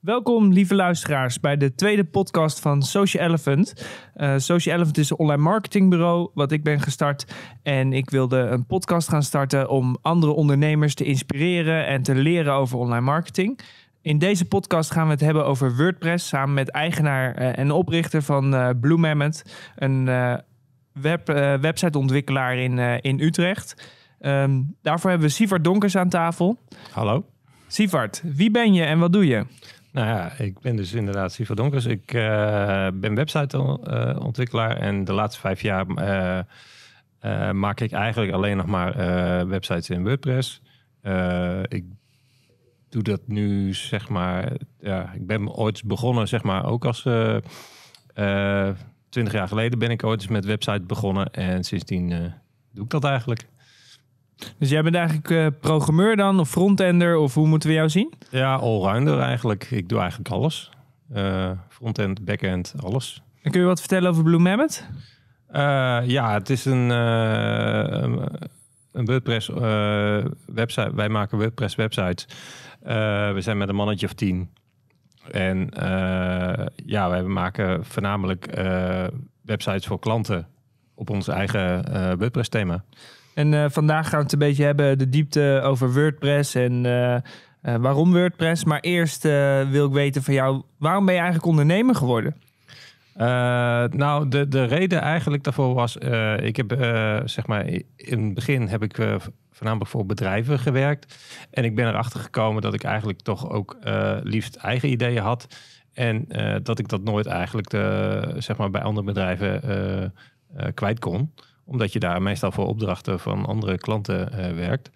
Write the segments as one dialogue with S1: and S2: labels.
S1: Welkom, lieve luisteraars, bij de tweede podcast van Social Elephant. Uh, Social Elephant is een online marketingbureau wat ik ben gestart. En ik wilde een podcast gaan starten om andere ondernemers te inspireren en te leren over online marketing. In deze podcast gaan we het hebben over WordPress samen met eigenaar uh, en oprichter van uh, Blue Mammoth, een web, websiteontwikkelaar in, in Utrecht. Um, daarvoor hebben we Sivart Donkers aan tafel.
S2: Hallo.
S1: Sivart, wie ben je en wat doe je?
S2: Nou ja, ik ben dus inderdaad Siva Donkers. Ik uh, ben websiteontwikkelaar en de laatste vijf jaar uh, uh, maak ik eigenlijk alleen nog maar websites in WordPress. ik doe dat nu, zeg maar, ja, ik ben ooit begonnen, zeg maar, ook als twintig jaar geleden ben ik ooit met website begonnen en sindsdien doe ik dat eigenlijk.
S1: Dus jij bent eigenlijk uh, programmeur dan, of frontender, of hoe moeten we jou zien?
S2: Ja, allrounder eigenlijk. Ik doe eigenlijk alles. Uh, frontend, backend, alles.
S1: En kun je wat vertellen over Blue Mammoth?
S2: Uh, ja, het is een, een WordPress website. Wij maken WordPress websites. we zijn met een mannetje of tien. En ja, wij maken voornamelijk websites voor klanten op ons eigen WordPress thema.
S1: En uh, vandaag gaan we het een beetje hebben, de diepte over WordPress en uh, uh, waarom WordPress. Maar eerst wil ik weten van jou, waarom ben je eigenlijk ondernemer geworden?
S2: nou, de, de reden eigenlijk daarvoor was, ik heb zeg maar in het begin heb ik voornamelijk voor bedrijven gewerkt. En ik ben erachter gekomen dat ik eigenlijk toch ook liefst eigen ideeën had. En dat ik dat nooit eigenlijk de, zeg maar bij andere bedrijven kwijt kon omdat je daar meestal voor opdrachten van andere klanten uh, werkt.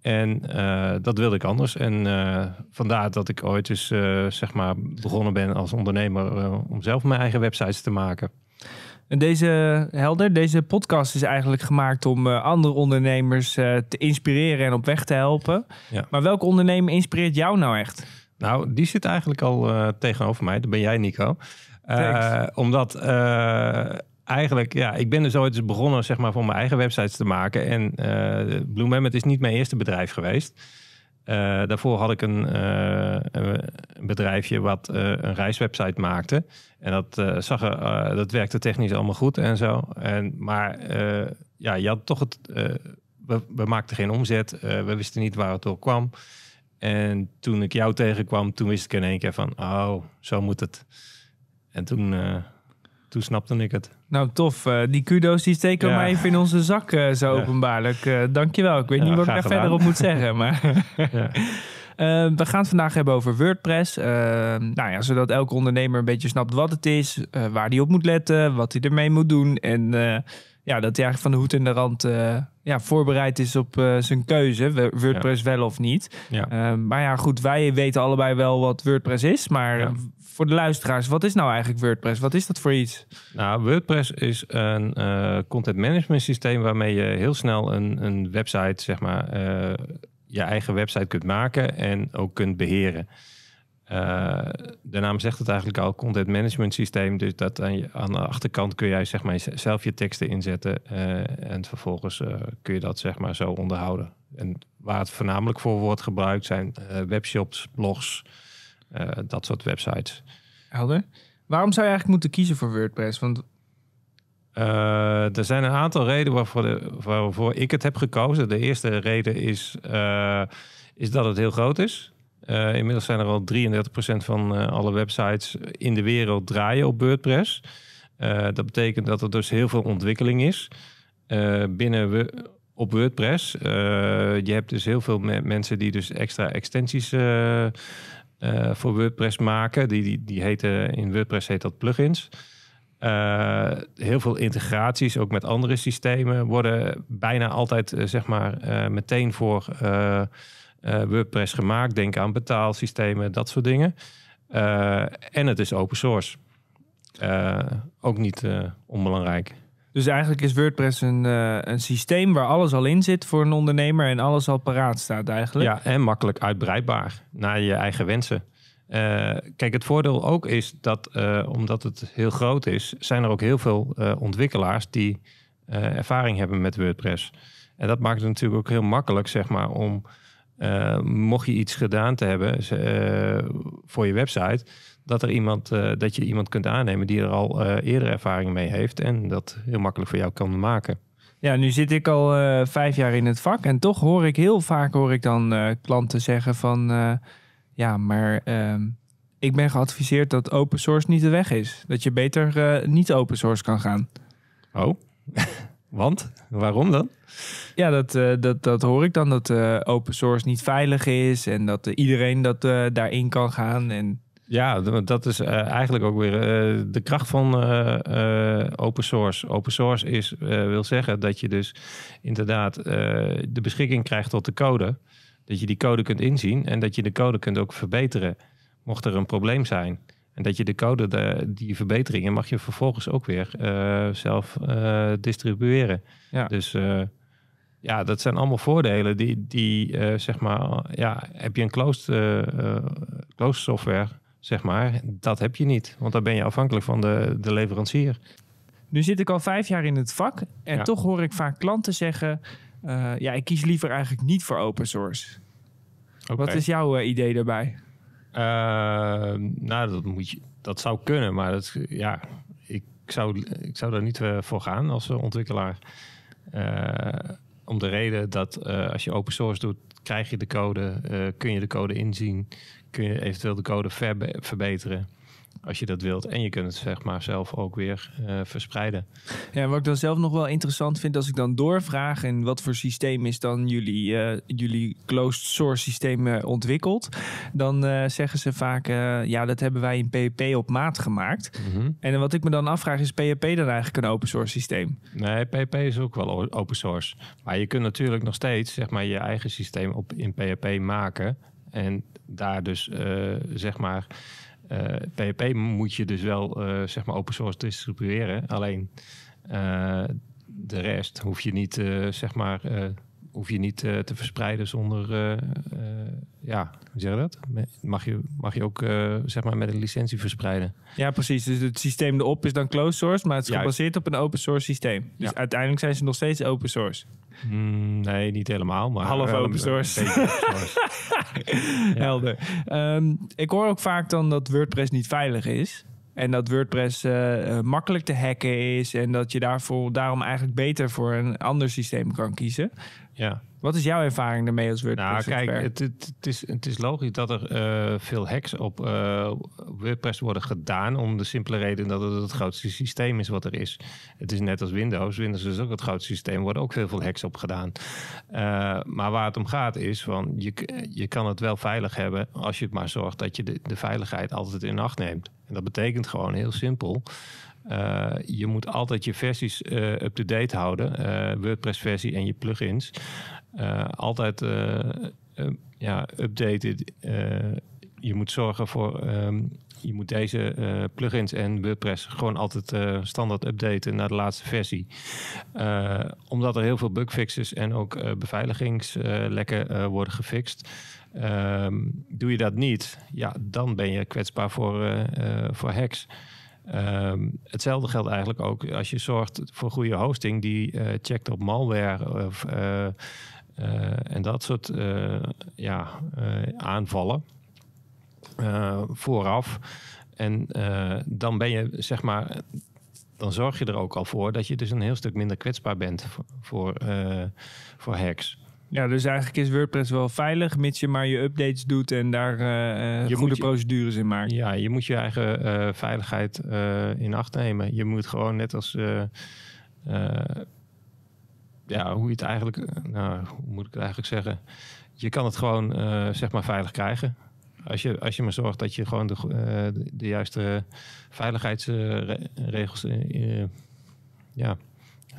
S2: En uh, dat wilde ik anders. En uh, vandaar dat ik ooit dus zeg maar begonnen ben als ondernemer om zelf mijn eigen websites te maken.
S1: En deze helder, deze podcast is eigenlijk gemaakt om andere ondernemers te inspireren en op weg te helpen. Ja. Maar welke ondernemer inspireert jou nou echt?
S2: Nou, die zit eigenlijk al tegenover mij. Dat ben jij, Nico. omdat eigenlijk, ja, ik ben dus ooit begonnen zeg maar, voor mijn eigen websites te maken. En uh, Blue Mammoth is niet mijn eerste bedrijf geweest. Uh, daarvoor had ik een, een bedrijfje wat een reiswebsite maakte. En dat, zag er, dat werkte technisch allemaal goed en zo. En, maar ja, je had toch het. We, we, maakten geen omzet. we wisten niet waar het door kwam. En toen ik jou tegenkwam, toen wist ik in één keer van: oh, zo moet het. En toen toen snapte ik het.
S1: Nou, tof. Uh, die kudo's die steken ja. maar even in onze zak uh, zo ja. openbaarlijk. Uh, dankjewel. Ik weet niet wat ik daar verder op moet zeggen. Maar we gaan het vandaag hebben over WordPress. nou ja, zodat elke ondernemer een beetje snapt wat het is, waar hij op moet letten, wat hij ermee moet doen. En ja, dat hij eigenlijk van de hoed en de rand ja, voorbereid is op zijn keuze. WordPress wel of niet. maar ja, goed, wij weten allebei wel wat WordPress is. Maar voor de luisteraars, wat is nou eigenlijk WordPress? Wat is dat voor iets?
S2: Nou, WordPress is een content management systeem waarmee je heel snel een, een website, zeg maar, je eigen website kunt maken en ook kunt beheren. Uh, de naam zegt het eigenlijk al, content management systeem. Dus dat aan, je, aan de achterkant kun jij zeg maar, zelf je teksten inzetten. en vervolgens kun je dat zeg maar, zo onderhouden. En waar het voornamelijk voor wordt gebruikt zijn webshops, blogs, dat soort websites.
S1: Helder. Waarom zou je eigenlijk moeten kiezen voor WordPress? Want
S2: er zijn een aantal redenen waarvoor, de, waarvoor ik het heb gekozen. De eerste reden is, is dat het heel groot is. Uh, inmiddels zijn er al 33% van alle websites in de wereld draaien op WordPress. dat betekent dat er dus heel veel ontwikkeling is binnen we, op WordPress. je hebt dus heel veel me mensen die dus extra extensies voor WordPress maken. Die, die, die heten, in WordPress heet dat plugins. Heel veel integraties, ook met andere systemen, worden bijna altijd zeg maar, meteen voor WordPress gemaakt. Denk aan betaalsystemen, dat soort dingen. en het is open source. ook niet onbelangrijk.
S1: Dus eigenlijk is WordPress een, uh, een systeem waar alles al in zit voor een ondernemer en alles al paraat staat eigenlijk.
S2: Ja, en makkelijk uitbreidbaar naar je eigen wensen. Uh, kijk, het voordeel ook is dat uh, omdat het heel groot is, zijn er ook heel veel ontwikkelaars die ervaring hebben met WordPress. En dat maakt het natuurlijk ook heel makkelijk, zeg maar, om mocht je iets gedaan te hebben voor je website, dat, er iemand, dat je iemand kunt aannemen die er al eerder ervaring mee heeft en dat heel makkelijk voor jou kan maken.
S1: Ja, nu zit ik al vijf jaar in het vak en toch hoor ik heel vaak hoor ik dan klanten zeggen van ja, maar ehm, ik ben geadviseerd dat open source niet de weg is. Dat je beter niet open source kan gaan.
S2: Oh, want? Waarom dan?
S1: Ja, dat, uh, dat, dat hoor ik dan. Dat uh, open source niet veilig is en dat uh, iedereen dat daarin kan gaan. En...
S2: Ja, dat is eigenlijk ook weer de kracht van open source. Open source is, wil zeggen dat je dus inderdaad de beschikking krijgt tot de code. Dat je die code kunt inzien en dat je de code kunt ook verbeteren. Mocht er een probleem zijn. En dat je de code, de, die verbeteringen, mag je vervolgens ook weer uh, zelf uh, distribueren. Ja. Dus uh, ja, dat zijn allemaal voordelen die, die zeg maar, ja, heb je een closed, closed software, zeg maar, dat heb je niet. Want dan ben je afhankelijk van de, de leverancier.
S1: Nu zit ik al vijf jaar in het vak en toch hoor ik vaak klanten zeggen, ja, ik kies liever eigenlijk niet voor open source. Okay. Wat is jouw idee daarbij?
S2: Uh, nou, dat, moet je, dat zou kunnen, maar dat, ja, ik, zou, ik zou daar niet uh, voor gaan als ontwikkelaar. Uh, om de reden dat eh, als je open source doet, krijg je de code, kun je de code inzien, kun je eventueel de code verbe verbeteren als je dat wilt. En je kunt het zeg maar zelf ook weer uh, verspreiden.
S1: Ja, wat ik dan zelf nog wel interessant vind, als ik dan doorvraag en wat voor systeem is dan jullie, uh, jullie closed source systeem uh, ontwikkeld, dan zeggen ze vaak, ja, dat hebben wij in PHP op maat gemaakt. Mm -hmm. En wat ik me dan afvraag, is PHP dan eigenlijk een open source systeem?
S2: Nee, PHP is ook wel open source. Maar je kunt natuurlijk nog steeds zeg maar je eigen systeem op in PHP maken en daar dus zeg maar PHP eh, moet je dus wel uh, zeg maar open source distribueren. Alleen uh, de rest hoef je niet, zeg maar, hoef je niet te verspreiden zonder, ja, hoe zeg je dat? Mag je, mag je ook zeg maar met een licentie verspreiden.
S1: Ja, precies. Dus het systeem erop is dan closed source, maar het is gebaseerd op een open source systeem. Dus uiteindelijk zijn ze nog steeds open source.
S2: Mm, nee, niet helemaal. Maar
S1: Half open source. Helder. Um, ik hoor ook vaak dan dat WordPress niet veilig is. En dat WordPress uh, makkelijk te hacken is. En dat je daarvoor, daarom eigenlijk beter voor een ander systeem kan kiezen.
S2: Ja.
S1: Wat is jouw ervaring daarmee als WordPress?
S2: Nou, kijk, het, het, het, is, het is logisch dat er uh, veel hacks op uh, WordPress worden gedaan. Om de simpele reden dat het het grootste systeem is wat er is. Het is net als Windows. Windows is ook het grootste systeem. Er worden ook heel veel hacks op gedaan. Uh, maar waar het om gaat is: van je, je kan het wel veilig hebben. als je het maar zorgt dat je de, de veiligheid altijd in acht neemt. En dat betekent gewoon heel simpel. Uh, je moet altijd je versies uh, up-to-date houden, uh, WordPress-versie en je plugins. altijd ja, updated. je moet zorgen voor, um, je moet deze plugins en WordPress gewoon altijd standaard updaten naar de laatste versie. omdat er heel veel bugfixes en ook beveiligingslekken worden gefixt. Um, doe je dat niet, ja, dan ben je kwetsbaar voor, voor hacks. Um, hetzelfde geldt eigenlijk ook als je zorgt voor goede hosting die uh, checkt op malware of, uh, uh, en dat soort ja, aanvallen vooraf. En dan ben je zeg maar, dan zorg je er ook al voor dat je dus een heel stuk minder kwetsbaar bent voor, voor, voor hacks.
S1: Ja, dus eigenlijk is WordPress wel veilig, mits je maar je updates doet en daar uh, je goede procedures in maakt.
S2: Ja, je moet je eigen uh, veiligheid uh, in acht nemen. Je moet gewoon net als, ja, hoe je het eigenlijk, nou, hoe moet ik het eigenlijk zeggen? Je kan het gewoon, zeg maar, veilig krijgen. Als je, als je maar zorgt dat je gewoon de, de, de juiste veiligheidsregels, ja,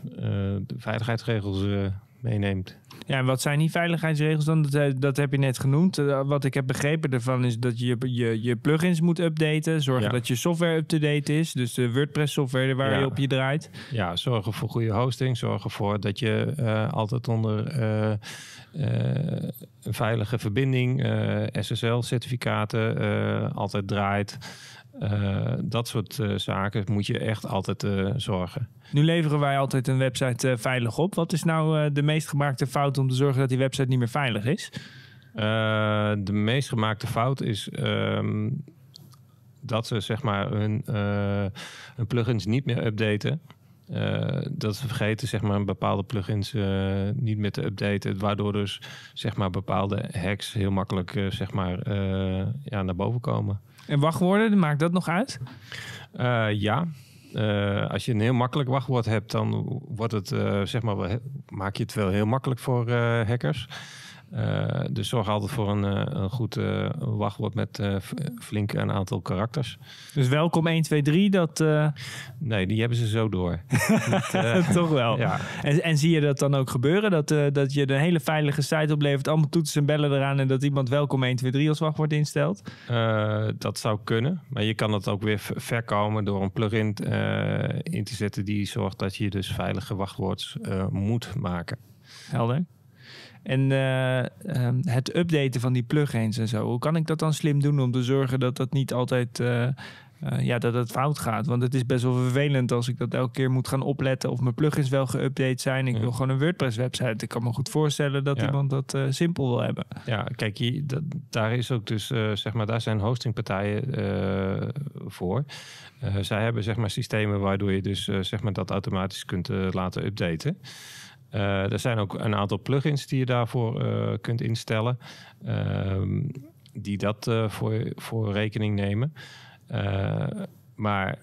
S2: de veiligheidsregels meeneemt.
S1: Ja, en wat zijn die veiligheidsregels dan? Dat, eh, dat heb je net genoemd. Eh, wat ik heb begrepen ervan is dat je je, je plugins moet updaten. Zorgen dat je software up-to-date is. Dus de WordPress software waar je op je draait.
S2: Ja, zorgen voor goede hosting. Zorgen ervoor dat je uh, altijd onder uh, een veilige verbinding, SSL-certificaten altijd draait. Uh, dat soort uh, zaken moet je echt altijd uh, zorgen.
S1: Nu leveren wij altijd een website veilig op. Wat is nou de meest gemaakte fout om te zorgen dat die website niet meer veilig is?
S2: de meest gemaakte fout is ehm, dat ze zeg maar hun, hun plugins niet meer updaten. Dat ze vergeten zeg maar, bepaalde plugins niet meer te updaten. Waardoor dus zeg maar, bepaalde hacks heel makkelijk zeg maar, ja, naar boven komen.
S1: En wachtwoorden, maakt dat nog uit?
S2: ja. als je een heel makkelijk wachtwoord hebt, dan wordt het, zeg maar, maak je het wel heel makkelijk voor hackers. Uh, dus zorg altijd voor een, uh, een goed uh, wachtwoord met flink een aantal karakters.
S1: Dus welkom 1, 2, 3, dat...
S2: Nee, die hebben ze zo door.
S1: Toch wel. Ja. En, en zie je dat dan ook gebeuren? Dat, dat je een hele veilige site oplevert, allemaal toetsen en bellen eraan... en dat iemand welkom 1, 2, 3 als wachtwoord instelt?
S2: dat zou kunnen. Maar je kan het ook weer verkomen door een plugin in te zetten... die zorgt dat je dus veilige wachtwoords moet maken.
S1: Helder. En uh, um, het updaten van die plugins en zo. Hoe kan ik dat dan slim doen om te zorgen dat dat niet altijd uh, uh, ja, dat het fout gaat? Want het is best wel vervelend als ik dat elke keer moet gaan opletten of mijn plugins wel geüpdate zijn. Ik wil gewoon een WordPress website. Ik kan me goed voorstellen dat iemand dat simpel wil hebben.
S2: Ja, kijk, je, dat, daar is ook dus zeg maar, daar zijn hostingpartijen voor. zij hebben zeg maar systemen waardoor je dus zeg maar dat automatisch kunt laten updaten. Uh, er zijn ook een aantal plugins die je daarvoor uh, kunt instellen, uh, die dat uh, voor, voor rekening nemen. maar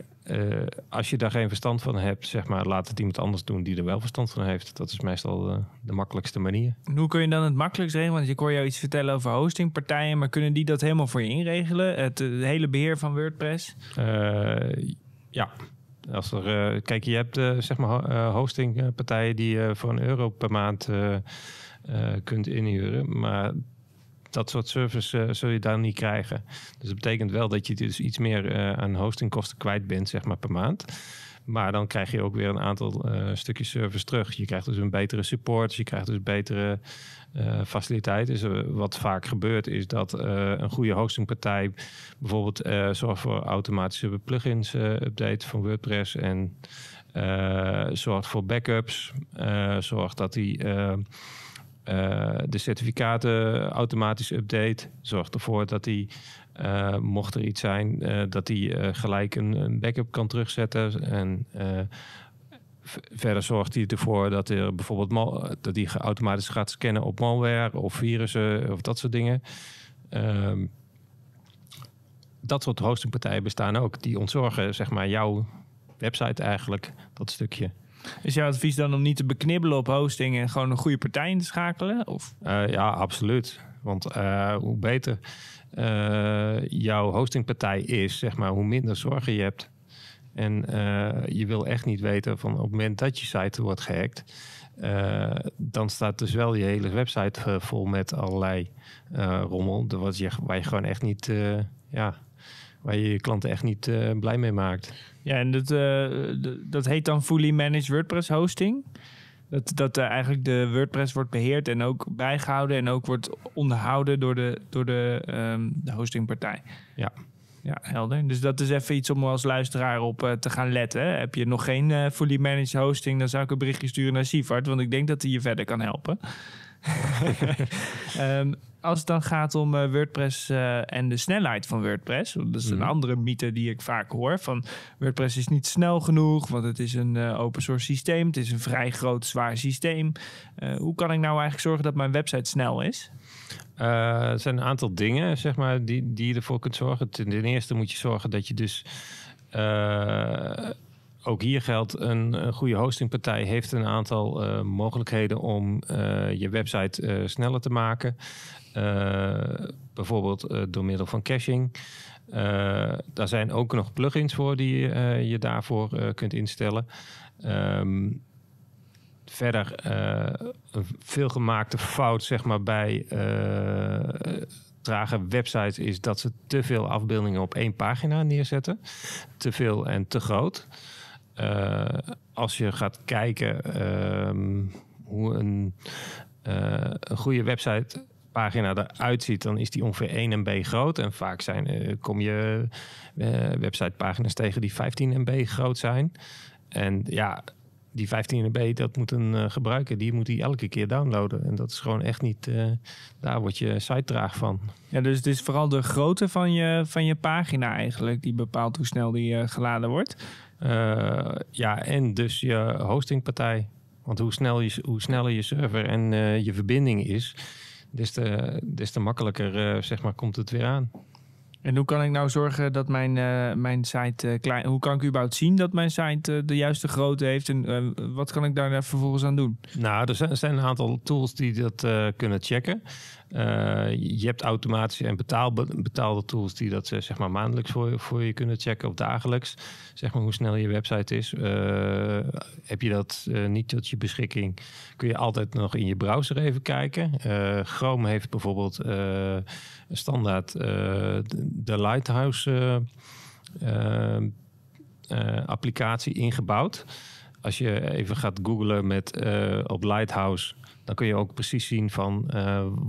S2: als je daar geen verstand van hebt, zeg maar, laat het iemand anders doen die er wel verstand van heeft. Dat is meestal de makkelijkste manier.
S1: hoe kun je dan het makkelijkst regelen? Want ik hoor jou iets vertellen over hostingpartijen, maar kunnen die dat helemaal voor je inregelen? Het, het hele beheer van WordPress?
S2: ja, als er, uh, kijk, je hebt uh, zeg maar uh, hostingpartijen die je voor een euro per maand kunt inhuren. Maar dat soort service zul je daar niet krijgen. Dus dat betekent wel dat je dus iets meer aan hostingkosten kwijt bent, zeg maar, per maand. Maar dan krijg je ook weer een aantal stukjes service terug. Je krijgt dus een betere support, je krijgt dus betere uh, faciliteiten. Dus, wat vaak gebeurt is dat een goede hostingpartij bijvoorbeeld zorgt voor automatische plugins update van WordPress en zorgt voor backups, zorgt dat die de certificaten automatisch update, zorgt ervoor dat die mocht er iets zijn, dat hij gelijk een, een, backup kan terugzetten en verder zorgt hij ervoor dat er bijvoorbeeld dat hij automatisch gaat scannen op malware of virussen of dat soort dingen. Ehm, dat soort hostingpartijen bestaan ook. Die ontzorgen zeg maar jouw website eigenlijk, dat stukje.
S1: Is jouw advies dan om niet te beknibbelen op hosting en gewoon een goede partij in te schakelen? Of?
S2: Ja, absoluut. Want uh, hoe beter uh, jouw hostingpartij is, zeg maar, hoe minder zorgen je hebt. En uh, je wil echt niet weten van op het moment dat je site wordt gehackt, uh, dan staat dus wel je hele website uh, vol met allerlei rommel. Wat je, waar je gewoon echt niet, ja, waar je je klanten echt niet blij mee maakt.
S1: Ja, en dat, dat heet dan Fully Managed WordPress Hosting. Dat, dat eigenlijk de WordPress wordt beheerd en ook bijgehouden en ook wordt onderhouden door de, door de, um, de hostingpartij.
S2: Ja.
S1: Ja, helder. Dus dat is even iets om als luisteraar op uh, te gaan letten. Heb je nog geen uh, fully managed hosting, dan zou ik een berichtje sturen naar Sivart, want ik denk dat hij je verder kan helpen. um, als het dan gaat om uh, WordPress en de snelheid van WordPress, dat is een mm. andere mythe die ik vaak hoor: van WordPress is niet snel genoeg, want het is een open source systeem, het is een vrij groot, zwaar systeem. hoe kan ik nou eigenlijk zorgen dat mijn website snel is?
S2: Er zijn een aantal dingen, zeg maar, die, die je ervoor kunt zorgen. Ten eerste moet je zorgen dat je dus... Ook hier geldt, een, een, goede hostingpartij heeft een aantal uh, mogelijkheden om je website sneller te maken. bijvoorbeeld door middel van caching. daar zijn ook nog plugins voor die je daarvoor kunt instellen. Um, verder een veelgemaakte fout zeg maar, bij trage websites is dat ze te veel afbeeldingen op één pagina neerzetten. Te veel en te groot. Uh, als je gaat kijken ehm, hoe een, een goede website pagina eruit ziet, dan is die ongeveer 1 MB groot. En vaak zijn, kom je websitepagina's tegen die 15 MB groot zijn. En ja, die 15 b dat moet een gebruiker, die moet die elke keer downloaden. En dat is gewoon echt niet, daar word je site traag van.
S1: Ja, dus het is vooral de grootte van je, van je pagina eigenlijk die bepaalt hoe snel die geladen wordt.
S2: Ja, en dus je hostingpartij. Want hoe, snel je, hoe sneller je server en je verbinding is, des te, des te makkelijker zeg maar, komt het weer aan.
S1: En hoe kan ik nou zorgen dat mijn, uh, mijn site uh, klein... Hoe kan ik überhaupt zien dat mijn site uh, de juiste grootte heeft? En wat kan ik daar vervolgens aan doen?
S2: Nou, er zijn, er zijn een aantal tools die dat kunnen checken. Je hebt automatische en betaal, betaalde tools die dat zeg maar maandelijks voor, voor je kunnen checken of dagelijks. Zeg maar hoe snel je website is. Heb je dat niet tot je beschikking, kun je altijd nog in je browser even kijken. Chrome heeft bijvoorbeeld standaard de Lighthouse applicatie ingebouwd. Als je even gaat googlen met, op Lighthouse dan kun je ook precies zien van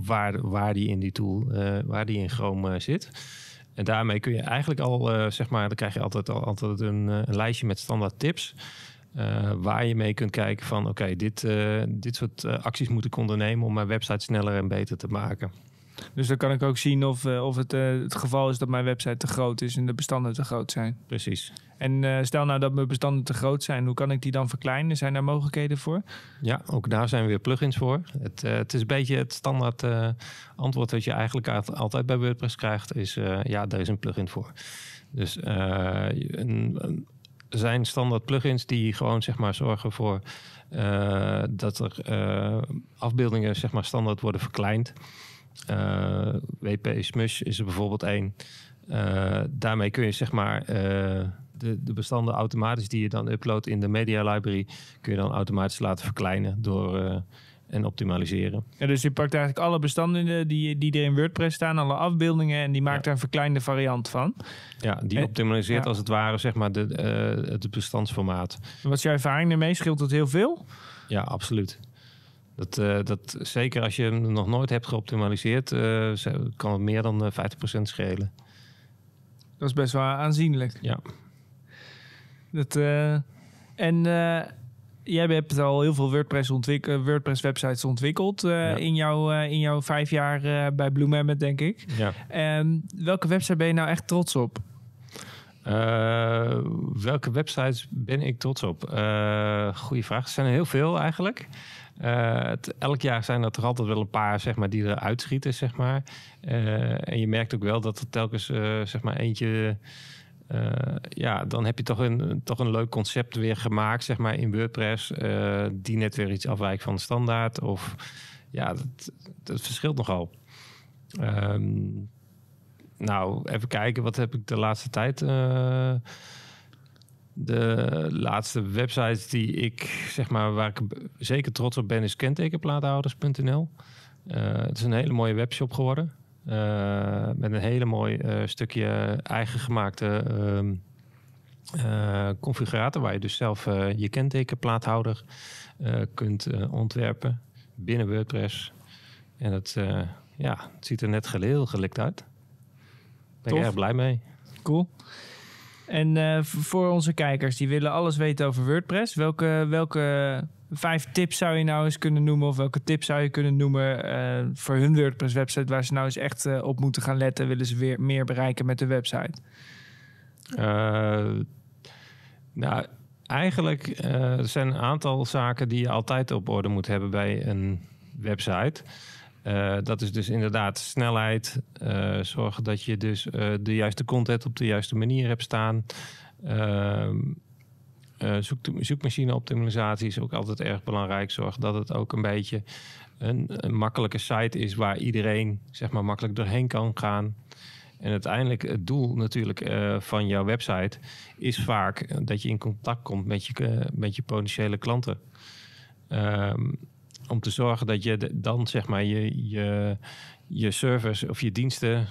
S2: waar, waar die in die tool, waar die in Chrome zit. En daarmee kun je eigenlijk al, zeg maar, dan krijg je altijd, altijd een, een lijstje met standaard tips. waar je mee kunt kijken van oké, dit, dit soort acties moet ik ondernemen om mijn website sneller en beter te maken.
S1: Dus dan kan ik ook zien of, of het het geval is dat mijn website te groot is en de bestanden te groot zijn.
S2: Precies.
S1: En uh, stel nou dat mijn bestanden te groot zijn, hoe kan ik die dan verkleinen? Zijn daar mogelijkheden voor?
S2: Ja, ook daar zijn weer plugins voor. Het, uh, het is een beetje het standaard uh, antwoord wat je eigenlijk altijd bij WordPress krijgt, is ja, daar is een plugin voor. Dus een, een, er zijn standaard plugins die gewoon zeg maar zorgen voor dat er afbeeldingen zeg maar standaard worden verkleind. WP Smush is er bijvoorbeeld één. daarmee kun je zeg maar de, de bestanden automatisch die je dan uploadt in de media library, kun je dan automatisch laten verkleinen door en optimaliseren.
S1: Ja, dus je pakt eigenlijk alle bestanden die, die er in WordPress staan, alle afbeeldingen, en die maakt daar een verkleinde variant van.
S2: Ja, die optimaliseert als het ware zeg maar de, uh, het bestandsformaat.
S1: Wat is jouw ervaring ermee? Scheelt dat heel veel?
S2: Ja, absoluut. Dat, uh, dat, zeker als je hem nog nooit hebt geoptimaliseerd, uh, kan het meer dan 50% schelen.
S1: Dat is best wel aanzienlijk.
S2: Ja.
S1: Dat, uh, en uh, jij hebt al heel veel WordPress, WordPress websites ontwikkeld uh, ja. in, jouw, in jouw vijf jaar bij Blue Mammoth, denk ik.
S2: Ja.
S1: Um, welke website ben je nou echt trots op?
S2: welke websites ben ik trots op? goeie vraag. Er zijn er heel veel eigenlijk. Het, elk jaar zijn er toch altijd wel een paar zeg maar, die er uitschieten. Zeg maar. en je merkt ook wel dat er telkens zeg maar, eentje ja, dan heb je toch een, toch een leuk concept weer gemaakt, zeg maar, in WordPress, die net weer iets afwijkt van de standaard. Of ja, dat, dat verschilt nogal. Um, nou, even kijken, wat heb ik de laatste tijd. De laatste websites die ik, zeg maar, waar ik zeker trots op ben, is kentekenplaathouders.nl. het is een hele mooie webshop geworden. Uh, met een hele mooi uh, stukje eigen gemaakte uh, configurator. Waar je dus zelf je kentekenplaathouder kunt ontwerpen binnen WordPress. En het, ja, het ziet er net geheel gelikt uit. Ben ik erg blij mee.
S1: Cool. En voor onze kijkers die willen alles weten over WordPress, welke, welke vijf tips zou je nou eens kunnen noemen? Of welke tips zou je kunnen noemen uh, voor hun WordPress website waar ze nou eens echt uh, op moeten gaan letten? Willen ze weer meer bereiken met de website?
S2: Nou, eigenlijk er zijn een aantal zaken die je altijd op orde moet hebben bij een website. Dat is dus inderdaad snelheid. zorgen dat je dus de juiste content op de juiste manier hebt staan. Ehm, uh, zoek, zoekmachine-optimalisatie is ook altijd erg belangrijk. Zorg dat het ook een beetje een, makkelijke site is waar iedereen zeg maar, makkelijk doorheen kan gaan. En uiteindelijk het doel natuurlijk uh, van jouw website is vaak dat je in contact komt met je, uh, met je potentiële klanten. Um, om te zorgen dat je dan zeg maar je, je, je service of je diensten,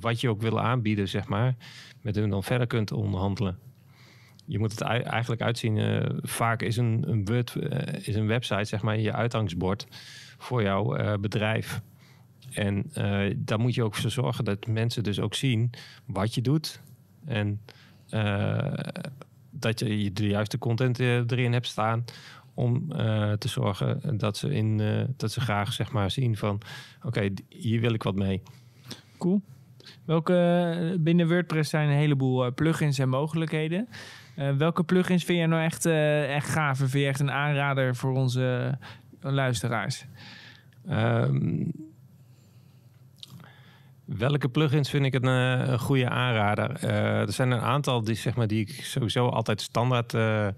S2: wat je ook wil aanbieden, zeg maar, met hun dan verder kunt onderhandelen je moet het eigenlijk uitzien. Uh, vaak is een, een, Word, uh, is een website, zeg maar, je uitgangsbord voor jouw uh, bedrijf. En daar moet je ook voor zorgen dat mensen dus ook zien wat je doet. En dat je de juiste content erin hebt staan om te zorgen dat ze, in, dat ze graag zeg maar, zien van oké, hier wil ik wat mee.
S1: Cool. Welke binnen WordPress zijn een heleboel plugins en mogelijkheden. welke plugins vind je nou echt, echt gaaf? Vind je echt een aanrader voor onze luisteraars? Um,
S2: welke plugins vind ik een, eh, een goede aanrader? Uh, er zijn een aantal die, zeg maar, die ik sowieso altijd standaard uh,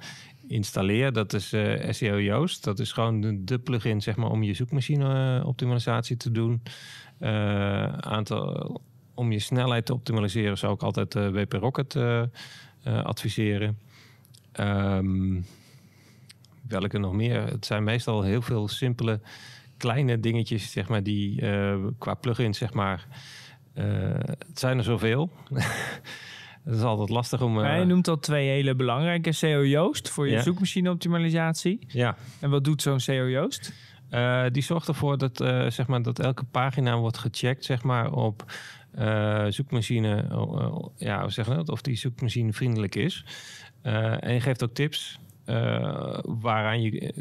S2: installeer. Dat is SEO Yoast. Dat is gewoon de, plugin zeg maar, om je zoekmachine optimalisatie te doen. aantal, om je snelheid te optimaliseren zou ik altijd WP Rocket adviseren. Um, welke nog meer? Het zijn meestal heel veel simpele kleine dingetjes, zeg maar, die qua plugins, zeg maar, het zijn er zoveel. Het is altijd lastig om.
S1: Uh... je noemt al twee hele belangrijke. SEO Joost voor je ja. zoekmachine optimalisatie.
S2: Ja.
S1: En wat doet zo'n SEO Joost?
S2: Uh, die zorgt ervoor dat, zeg maar, dat elke pagina wordt gecheckt zeg maar, op zoekmachine. ja, zeg dat, of die zoekmachine vriendelijk is. en je geeft ook tips waaraan je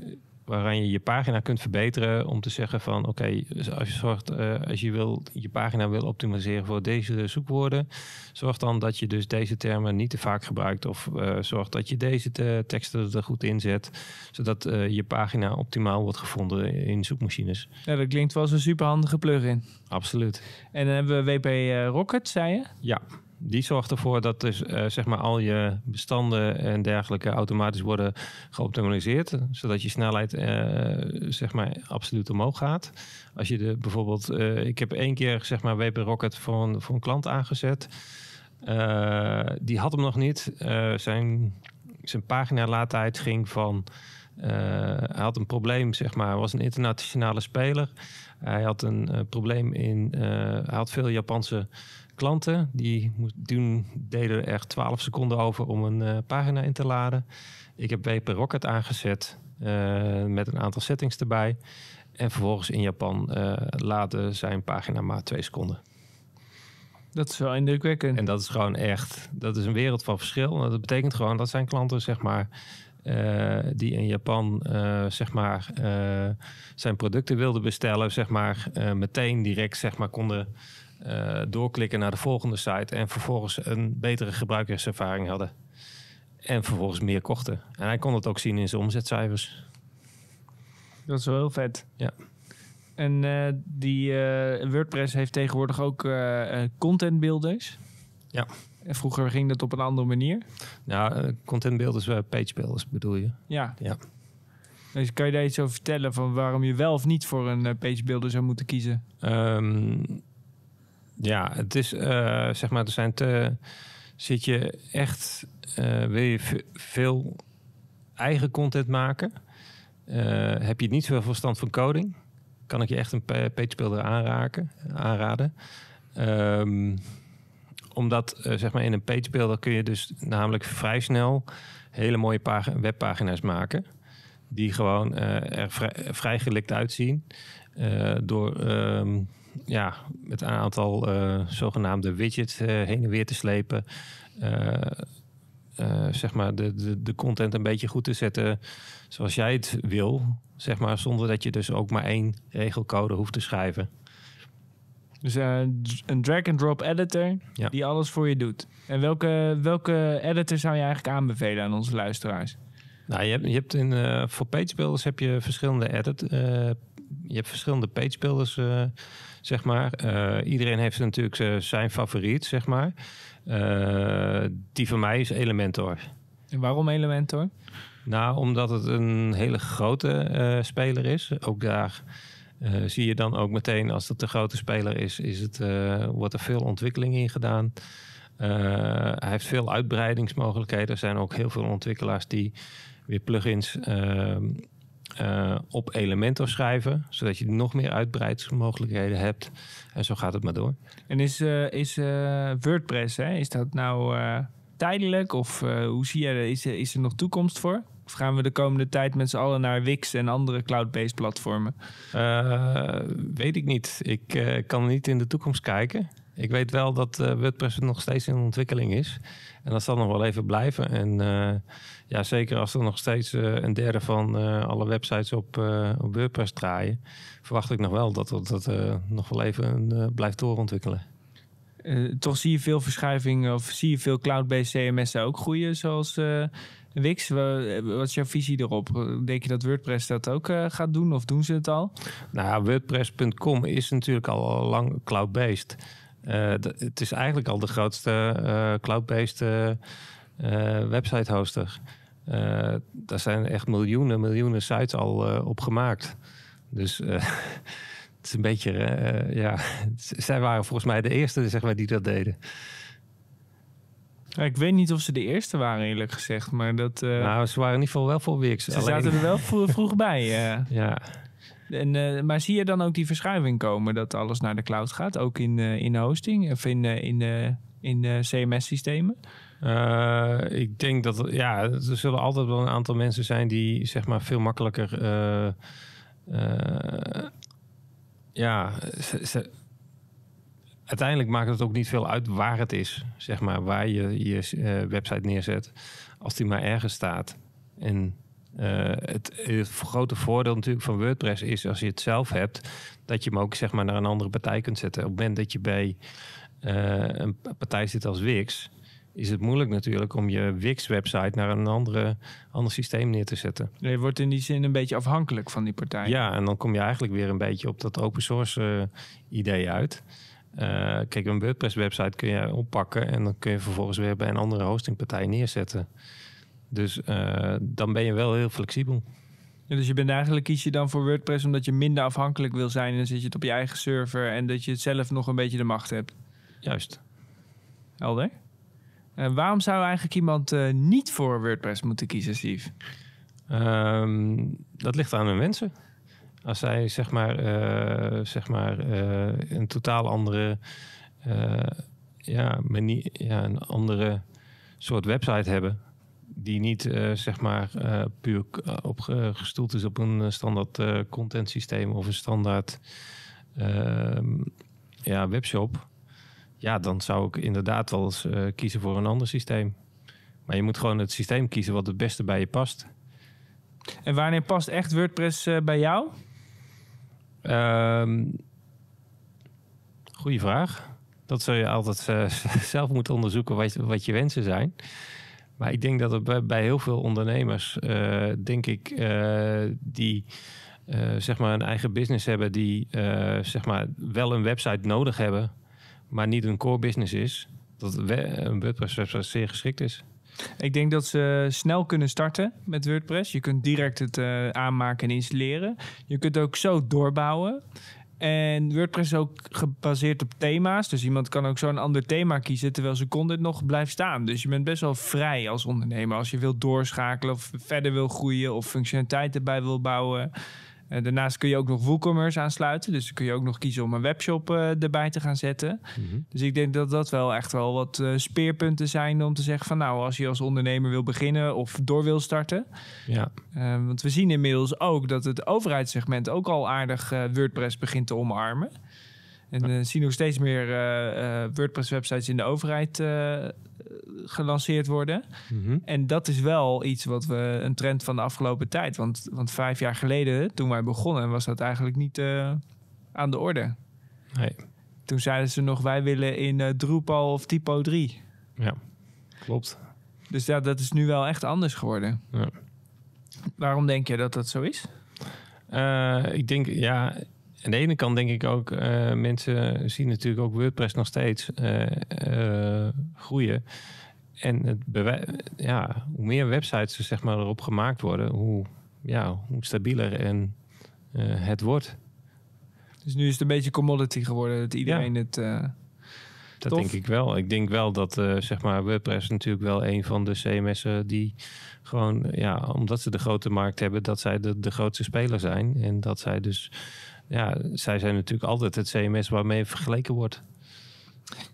S2: waaraan je je pagina kunt verbeteren om te zeggen van oké, als je zorgt, uh, als je wil, je pagina wil optimaliseren voor deze zoekwoorden, zorg dan dat je dus deze termen niet te vaak gebruikt of uh, zorg dat je deze te, teksten er goed in zet, zodat uh, je pagina optimaal wordt gevonden in zoekmachines.
S1: Ja, dat klinkt wel als een superhandige plugin.
S2: Absoluut.
S1: En dan hebben we WP Rocket, zei je?
S2: Ja die zorgt ervoor dat dus, uh, zeg maar al je bestanden en dergelijke automatisch worden geoptimaliseerd. Zodat je snelheid uh, zeg maar absoluut omhoog gaat. Als je de, bijvoorbeeld, uh, ik heb één keer zeg maar WP Rocket voor een, voor een klant aangezet. die had hem nog niet. zijn, zijn pagina laadtijd ging van... hij had een probleem, zeg maar. Hij was een internationale speler. Hij had een probleem in... hij had veel Japanse klanten. Die doen, deden er 12 seconden over om een uh, pagina in te laden. Ik heb WP Rocket aangezet uh, met een aantal settings erbij. En vervolgens in Japan uh, laden zijn pagina maar 2 seconden.
S1: Dat is wel indrukwekkend.
S2: En dat is gewoon echt, dat is een wereld van verschil. Dat betekent gewoon dat zijn klanten, zeg maar, uh, die in Japan, uh, zeg maar, uh, zijn producten wilden bestellen, zeg maar, meteen direct, zeg maar, konden uh, doorklikken naar de volgende site en vervolgens een betere gebruikerservaring hadden. En vervolgens meer kochten. En hij kon het ook zien in zijn omzetcijfers.
S1: Dat is wel heel vet.
S2: Ja.
S1: En uh, die uh, WordPress heeft tegenwoordig ook content builders.
S2: Ja.
S1: En vroeger ging dat op een andere manier.
S2: Nou, content builders, page builders bedoel je?
S1: Ja.
S2: ja.
S1: Dus kan je daar iets over vertellen van waarom je wel of niet voor een page builder zou moeten kiezen?
S2: Um, ja, het is uh, zeg maar, er zijn te. Zit je echt. Uh, wil je veel eigen content maken? Uh, heb je niet zoveel verstand van coding? Kan ik je echt een page builder aanraken, aanraden? Um, omdat zeg maar in een page builder kun je dus namelijk vrij snel hele mooie webpagina's maken. Die gewoon er vrij, gelikt uitzien. door um, ja, met een aantal uh, zogenaamde widgets uh, heen en weer te slepen. Uh, zeg maar de, de, de content een beetje goed te zetten zoals jij het wil. Zeg maar, zonder dat je dus ook maar één regelcode hoeft te schrijven.
S1: Dus een drag-and-drop editor
S2: ja.
S1: die alles voor je doet. En welke, welke editor zou je eigenlijk aanbevelen aan onze luisteraars?
S2: Nou, je hebt, je hebt in, voor page builders heb je verschillende edit. Je hebt verschillende page builders zeg maar. Uh, iedereen heeft natuurlijk zijn favoriet, zeg maar. Uh, die van mij is Elementor.
S1: En waarom Elementor?
S2: Nou, omdat het een hele grote speler is. Ook daar zie je dan ook meteen, als het een grote speler is, is het, wordt er veel ontwikkeling in gedaan. hij heeft veel uitbreidingsmogelijkheden. Er zijn ook heel veel ontwikkelaars die weer plugins ehm, uh, op Elementor schrijven, zodat je nog meer uitbreidingsmogelijkheden hebt. En zo gaat het maar door.
S1: En is, uh, is uh, WordPress, hè, is dat nou tijdelijk? Of hoe zie je, is, is er nog toekomst voor? Of gaan we de komende tijd met z'n allen naar Wix en andere cloud-based platformen?
S2: weet ik niet. Ik kan niet in de toekomst kijken. Ik weet wel dat WordPress nog steeds in ontwikkeling is. En dat zal nog wel even blijven. En ja, zeker als er nog steeds een derde van alle websites op, op WordPress draaien, verwacht ik nog wel dat dat, dat nog wel even blijft doorontwikkelen.
S1: Uh, toch zie je veel verschuiving of zie je veel cloud-based CMS'en ook groeien, zoals uh, Wix. Wat is jouw visie erop? Denk je dat WordPress dat ook uh, gaat doen of doen ze het al?
S2: Nou, WordPress.com is natuurlijk al lang cloud-based. Het is eigenlijk al de grootste cloud-based website hoster. daar zijn echt miljoenen, miljoenen sites al op gemaakt. Dus Het is een beetje, ja, zij waren volgens mij de eerste zeg maar, die dat deden.
S1: ik weet niet of ze de eerste waren, eerlijk gezegd. Maar dat, uh,
S2: nou, ze waren in ieder geval wel voor Wix.
S1: Ze zaten er wel vroeg, bij. Uh. Ja. En, maar zie je dan ook die verschuiving komen dat alles naar de cloud gaat? Ook in, in hosting of in, in, in CMS-systemen?
S2: ik denk dat ja, er zullen altijd wel een aantal mensen zijn die zeg maar veel makkelijker ja, uiteindelijk maakt het ook niet veel uit waar het is, zeg maar, waar je je website neerzet, als die maar ergens staat. En uh, het, het, grote voordeel natuurlijk van WordPress is als je het zelf hebt, dat je hem ook zeg maar naar een andere partij kunt zetten. Op het moment dat je bij uh, een partij zit als Wix, is het moeilijk natuurlijk om je Wix-website naar een andere, ander systeem neer te zetten.
S1: Je wordt in die zin een beetje afhankelijk van die partij.
S2: Ja, en dan kom je eigenlijk weer een beetje op dat open source uh, idee uit. Uh, kijk, een WordPress-website kun je oppakken en dan kun je vervolgens weer bij een andere hostingpartij neerzetten. Dus uh, dan ben je wel heel flexibel.
S1: Ja, dus je bent eigenlijk kies je dan voor WordPress omdat je minder afhankelijk wil zijn en dan zit je het op je eigen server en dat je het zelf nog een beetje de macht hebt.
S2: Juist.
S1: Helder. Uh, waarom zou eigenlijk iemand uh, niet voor WordPress moeten kiezen, Steve?
S2: Um, dat ligt aan de mensen. Als zij zeg maar, uh, zeg maar een totaal andere, ja, manier, ja, een andere soort website hebben, die niet zeg maar puur op gestoeld is op een standaard content systeem of een standaard ehm, ja, webshop ja, dan zou ik inderdaad wel eens uh, kiezen voor een ander systeem. Maar je moet gewoon het systeem kiezen wat het beste bij je past.
S1: En wanneer past echt WordPress uh, bij jou?
S2: Um, goeie vraag. Dat zul je altijd uh, zelf moeten onderzoeken wat, wat je wensen zijn. Maar ik denk dat er bij, heel veel ondernemers, denk ik, die zeg maar een eigen business hebben, die zeg maar wel een website nodig hebben maar niet een core business is, dat een WordPress zeer geschikt is.
S1: Ik denk dat ze snel kunnen starten met WordPress. Je kunt direct het aanmaken en installeren. Je kunt ook zo doorbouwen. En WordPress is ook gebaseerd op thema's. Dus iemand kan ook zo'n ander thema kiezen terwijl zijn content nog blijft staan. Dus je bent best wel vrij als ondernemer. Als je wilt doorschakelen of verder wil groeien of functionaliteiten bij wil bouwen. Uh, daarnaast kun je ook nog WooCommerce aansluiten. Dus dan kun je ook nog kiezen om een webshop uh, erbij te gaan zetten. Mhm. Dus ik denk dat dat wel echt wel wat uh, speerpunten zijn om te zeggen van nou, als je als ondernemer wil beginnen of door wil starten. Ja. want we zien inmiddels ook dat het overheidssegment ook al aardig WordPress begint te omarmen. En zien nog steeds meer uh, WordPress-websites in de overheid gelanceerd worden. Mhm. En dat is wel iets wat we een trend van de afgelopen tijd. Want, want vijf jaar geleden, toen wij begonnen, was dat eigenlijk niet aan de orde. Nee. Toen zeiden ze nog: wij willen in Drupal of Typo 3.
S2: Ja, klopt.
S1: Dus ja, dat is nu wel echt anders geworden. Ja. Waarom denk je dat dat zo is?
S2: ik denk, ja, aan de ene kant denk ik ook, uh, mensen zien natuurlijk ook WordPress nog steeds uh, uh, groeien. En het ja, hoe meer websites er zeg maar, erop gemaakt worden, hoe, ja, hoe stabieler en, het wordt.
S1: Dus nu is het een beetje commodity geworden, dat iedereen het...
S2: dat denk ik wel. Ik denk wel dat zeg maar WordPress natuurlijk wel een van de CMS'en die gewoon, ja, omdat ze de grote markt hebben, dat zij de, de grootste speler zijn. En dat zij dus ja, zij zijn natuurlijk altijd het CMS waarmee vergeleken wordt.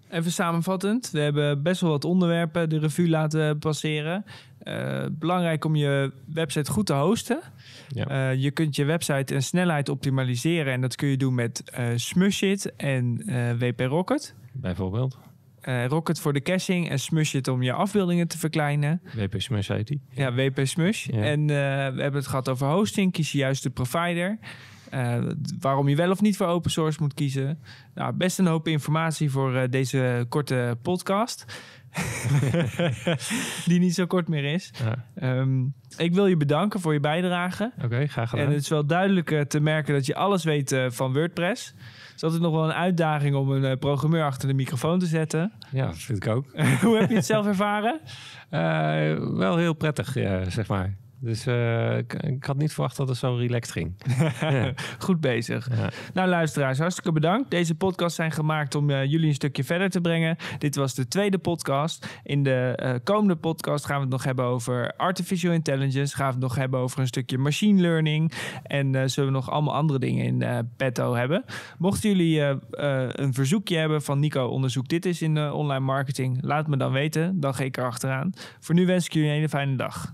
S1: Even samenvattend, we hebben best wel wat onderwerpen de revue laten passeren. Uh, belangrijk om je website goed te hosten. Ja. Uh, je kunt je website en snelheid optimaliseren en dat kun je doen met uh, Smushit en WP Rocket.
S2: bijvoorbeeld.
S1: Rocket voor de caching en Smushit om je afbeeldingen te verkleinen.
S2: WP Smush heet die.
S1: Ja, WP Smush. En we hebben het gehad over hosting. Kies je juist de provider. Uh, waarom je wel of niet voor open source moet kiezen. Nou, best een hoop informatie voor deze korte podcast. die niet zo kort meer is. Ja. Um, ik wil je bedanken voor je bijdrage.
S2: Oké, graag gedaan.
S1: En het is wel duidelijk uh, te merken dat je alles weet uh, van WordPress. Het is altijd nog wel een uitdaging om een uh, programmeur achter de microfoon te zetten.
S2: Ja, dat vind ik ook.
S1: Hoe heb je het zelf ervaren?
S2: wel heel prettig, ja, zeg maar. Dus uh, ik, ik, had niet verwacht dat het zo relaxed ging.
S1: Goed bezig. Ja. Nou, luisteraars, hartstikke bedankt. Deze podcasts zijn gemaakt om uh, jullie een stukje verder te brengen. Dit was de tweede podcast. In de uh, komende podcast gaan we het nog hebben over artificial intelligence. Gaan we het nog hebben over een stukje machine learning. En zullen we nog allemaal andere dingen in petto hebben. Mochten jullie een verzoekje hebben van Nico, onderzoek dit is in online marketing. Laat me dan weten. Dan ga ik er achteraan. Voor nu wens ik jullie een hele fijne dag.